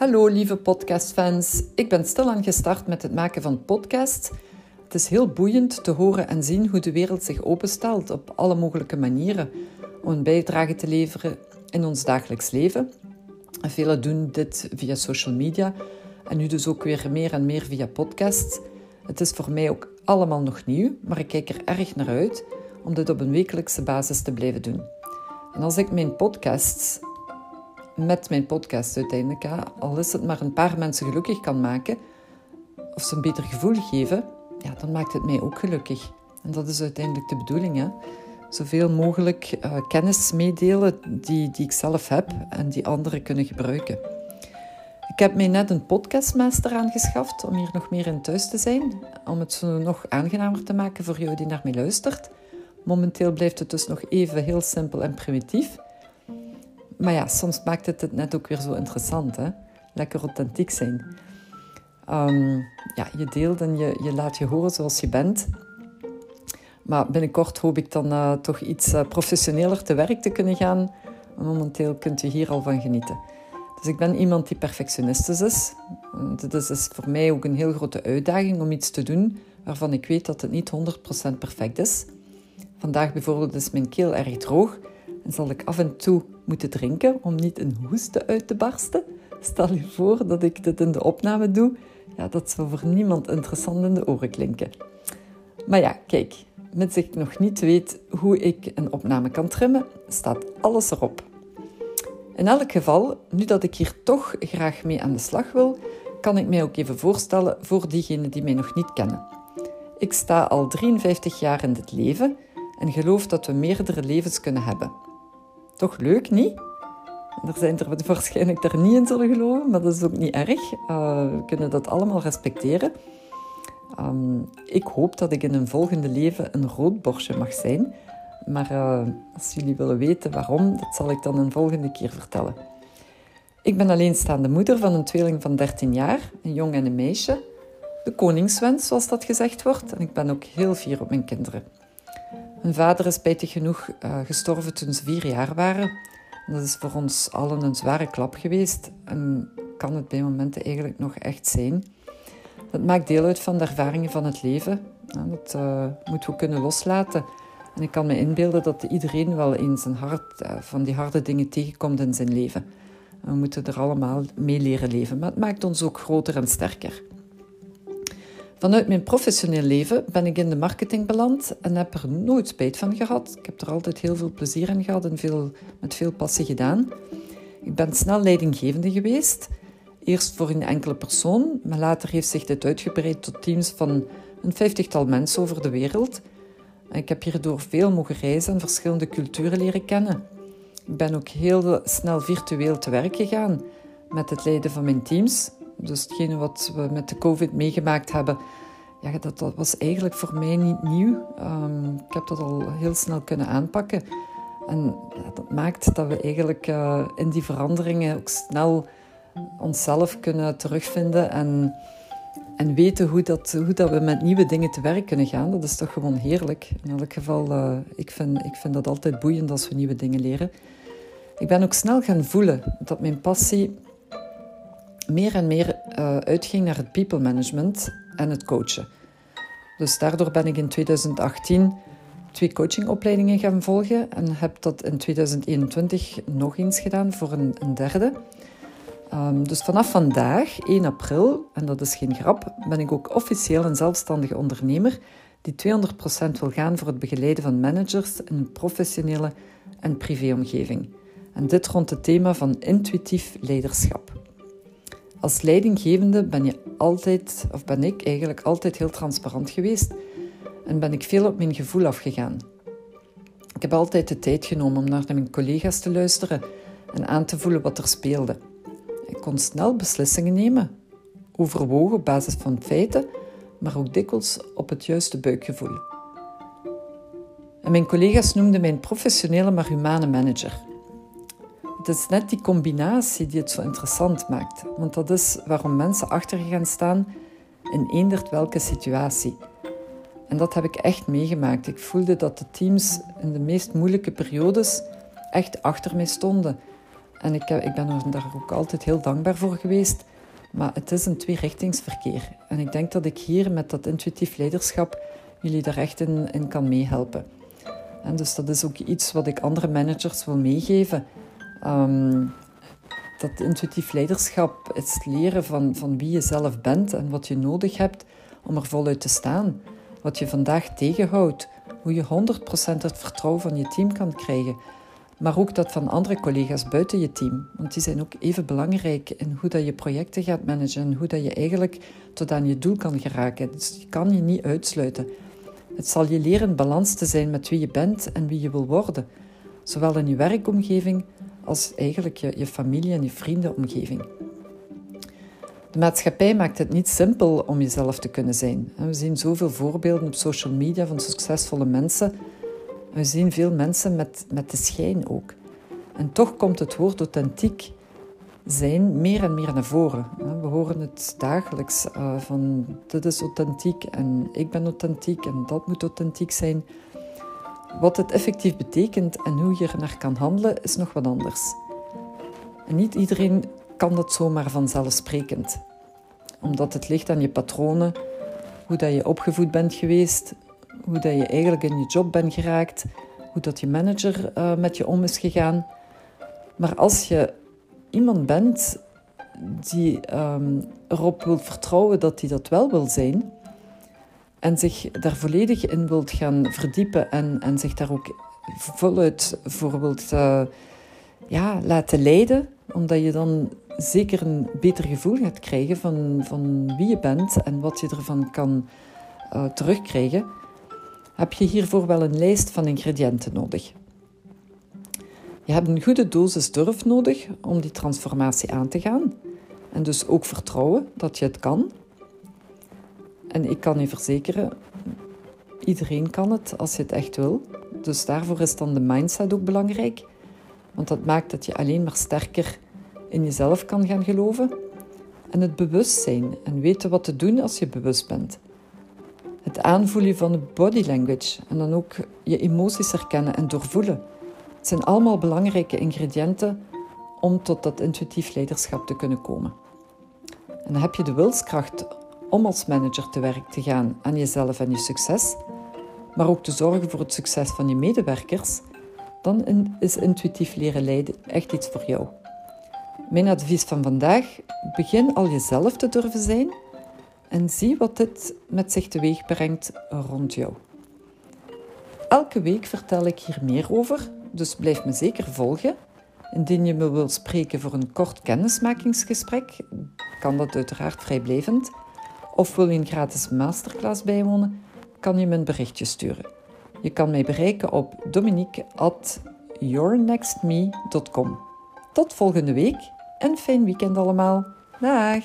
Hallo lieve podcastfans. Ik ben stilaan gestart met het maken van podcasts. Het is heel boeiend te horen en zien hoe de wereld zich openstelt op alle mogelijke manieren om een bijdrage te leveren in ons dagelijks leven. velen doen dit via social media en nu dus ook weer meer en meer via podcasts. Het is voor mij ook allemaal nog nieuw, maar ik kijk er erg naar uit om dit op een wekelijkse basis te blijven doen. En als ik mijn podcasts met mijn podcast uiteindelijk, al is het maar een paar mensen gelukkig kan maken, of ze een beter gevoel geven, ja, dan maakt het mij ook gelukkig. En dat is uiteindelijk de bedoeling. Hè? Zoveel mogelijk uh, kennis meedelen die, die ik zelf heb en die anderen kunnen gebruiken. Ik heb mij net een podcastmaster aangeschaft om hier nog meer in thuis te zijn. Om het zo nog aangenamer te maken voor jou die naar mij luistert. Momenteel blijft het dus nog even heel simpel en primitief. Maar ja, soms maakt het het net ook weer zo interessant. Hè? Lekker authentiek zijn. Um, ja, je deelt en je, je laat je horen zoals je bent. Maar binnenkort hoop ik dan uh, toch iets uh, professioneler te werk te kunnen gaan. Momenteel kunt u hier al van genieten. Dus ik ben iemand die perfectionistisch is. Dit is dus voor mij ook een heel grote uitdaging om iets te doen waarvan ik weet dat het niet 100% perfect is. Vandaag bijvoorbeeld is mijn keel erg droog zal ik af en toe moeten drinken om niet een hoesten uit te barsten. Stel je voor dat ik dit in de opname doe. Ja, dat zou voor niemand interessant in de oren klinken. Maar ja, kijk, mits ik nog niet weet hoe ik een opname kan trimmen, staat alles erop. In elk geval, nu dat ik hier toch graag mee aan de slag wil, kan ik mij ook even voorstellen voor diegenen die mij nog niet kennen. Ik sta al 53 jaar in dit leven en geloof dat we meerdere levens kunnen hebben. Toch leuk, niet? Er zijn er waarschijnlijk er niet in zullen geloven, maar dat is ook niet erg. Uh, we kunnen dat allemaal respecteren. Um, ik hoop dat ik in een volgende leven een roodborstje mag zijn. Maar uh, als jullie willen weten waarom, dat zal ik dan een volgende keer vertellen. Ik ben alleenstaande moeder van een tweeling van 13 jaar, een jong en een meisje. De koningswens, zoals dat gezegd wordt. En ik ben ook heel fier op mijn kinderen. Mijn vader is spijtig genoeg uh, gestorven toen ze vier jaar waren. Dat is voor ons allen een zware klap geweest en kan het bij momenten eigenlijk nog echt zijn. Dat maakt deel uit van de ervaringen van het leven. Dat uh, moeten we kunnen loslaten. En ik kan me inbeelden dat iedereen wel eens een hart, uh, van die harde dingen tegenkomt in zijn leven. We moeten er allemaal mee leren leven, maar het maakt ons ook groter en sterker. Vanuit mijn professioneel leven ben ik in de marketing beland en heb er nooit spijt van gehad. Ik heb er altijd heel veel plezier in gehad en veel, met veel passie gedaan. Ik ben snel leidinggevende geweest. Eerst voor een enkele persoon, maar later heeft zich dit uitgebreid tot teams van een vijftigtal mensen over de wereld. Ik heb hierdoor veel mogen reizen en verschillende culturen leren kennen. Ik ben ook heel snel virtueel te werk gegaan met het leiden van mijn teams. Dus hetgene wat we met de COVID meegemaakt hebben, ja, dat, dat was eigenlijk voor mij niet nieuw. Um, ik heb dat al heel snel kunnen aanpakken. En dat maakt dat we eigenlijk uh, in die veranderingen ook snel onszelf kunnen terugvinden en, en weten hoe, dat, hoe dat we met nieuwe dingen te werk kunnen gaan. Dat is toch gewoon heerlijk. In elk geval, uh, ik, vind, ik vind dat altijd boeiend als we nieuwe dingen leren. Ik ben ook snel gaan voelen dat mijn passie meer en meer uh, uitging naar het people management en het coachen. Dus daardoor ben ik in 2018 twee coachingopleidingen gaan volgen en heb dat in 2021 nog eens gedaan voor een, een derde. Um, dus vanaf vandaag, 1 april, en dat is geen grap, ben ik ook officieel een zelfstandige ondernemer die 200% wil gaan voor het begeleiden van managers in een professionele en privéomgeving. En dit rond het thema van intuïtief leiderschap. Als leidinggevende ben je altijd, of ben ik eigenlijk altijd heel transparant geweest en ben ik veel op mijn gevoel afgegaan. Ik heb altijd de tijd genomen om naar mijn collega's te luisteren en aan te voelen wat er speelde. Ik kon snel beslissingen nemen, overwogen op basis van feiten, maar ook dikwijls op het juiste buikgevoel. En mijn collega's noemden mij een professionele maar humane manager. Het is net die combinatie die het zo interessant maakt. Want dat is waarom mensen achter je gaan staan in eendert welke situatie. En dat heb ik echt meegemaakt. Ik voelde dat de teams in de meest moeilijke periodes echt achter mij stonden. En ik, ik ben er daar ook altijd heel dankbaar voor geweest. Maar het is een tweerichtingsverkeer. En ik denk dat ik hier met dat intuïtief leiderschap jullie daar echt in, in kan meehelpen. En dus dat is ook iets wat ik andere managers wil meegeven. Ehm, dat intuïtief leiderschap is het leren van, van wie je zelf bent en wat je nodig hebt om er voluit te staan. Wat je vandaag tegenhoudt. Hoe je 100% het vertrouwen van je team kan krijgen. Maar ook dat van andere collega's buiten je team. Want die zijn ook even belangrijk in hoe dat je projecten gaat managen en hoe dat je eigenlijk tot aan je doel kan geraken. Dus je kan je niet uitsluiten. Het zal je leren balans te zijn met wie je bent en wie je wil worden. Zowel in je werkomgeving als eigenlijk je, je familie en je vriendenomgeving. De maatschappij maakt het niet simpel om jezelf te kunnen zijn. We zien zoveel voorbeelden op social media van succesvolle mensen. We zien veel mensen met, met de schijn ook. En toch komt het woord authentiek zijn meer en meer naar voren. We horen het dagelijks uh, van dit is authentiek en ik ben authentiek en dat moet authentiek zijn. Wat het effectief betekent en hoe je er naar kan handelen is nog wat anders. En niet iedereen kan dat zomaar vanzelfsprekend. Omdat het ligt aan je patronen, hoe dat je opgevoed bent geweest, hoe dat je eigenlijk in je job bent geraakt, hoe dat je manager uh, met je om is gegaan. Maar als je iemand bent die um, erop wil vertrouwen dat hij dat wel wil zijn en zich daar volledig in wilt gaan verdiepen en, en zich daar ook voluit voor wilt uh, ja, laten leiden, omdat je dan zeker een beter gevoel gaat krijgen van, van wie je bent en wat je ervan kan uh, terugkrijgen, heb je hiervoor wel een lijst van ingrediënten nodig. Je hebt een goede dosis durf nodig om die transformatie aan te gaan. En dus ook vertrouwen dat je het kan. En ik kan je verzekeren, iedereen kan het als je het echt wil. Dus daarvoor is dan de mindset ook belangrijk. Want dat maakt dat je alleen maar sterker in jezelf kan gaan geloven. En het bewustzijn en weten wat te doen als je bewust bent. Het aanvoelen van de body language en dan ook je emoties herkennen en doorvoelen. Het zijn allemaal belangrijke ingrediënten om tot dat intuïtief leiderschap te kunnen komen. En dan heb je de wilskracht om als manager te werk te gaan aan jezelf en je succes, maar ook te zorgen voor het succes van je medewerkers, dan is intuïtief leren leiden echt iets voor jou. Mijn advies van vandaag: begin al jezelf te durven zijn en zie wat dit met zich teweeg brengt rond jou. Elke week vertel ik hier meer over dus blijf me zeker volgen. Indien je me wilt spreken voor een kort kennismakingsgesprek, kan dat uiteraard vrijblijvend. Of wil je een gratis masterclass bijwonen, kan je me een berichtje sturen. Je kan mij bereiken op dominique@yournextme.com. Tot volgende week en fijn weekend allemaal. Dag!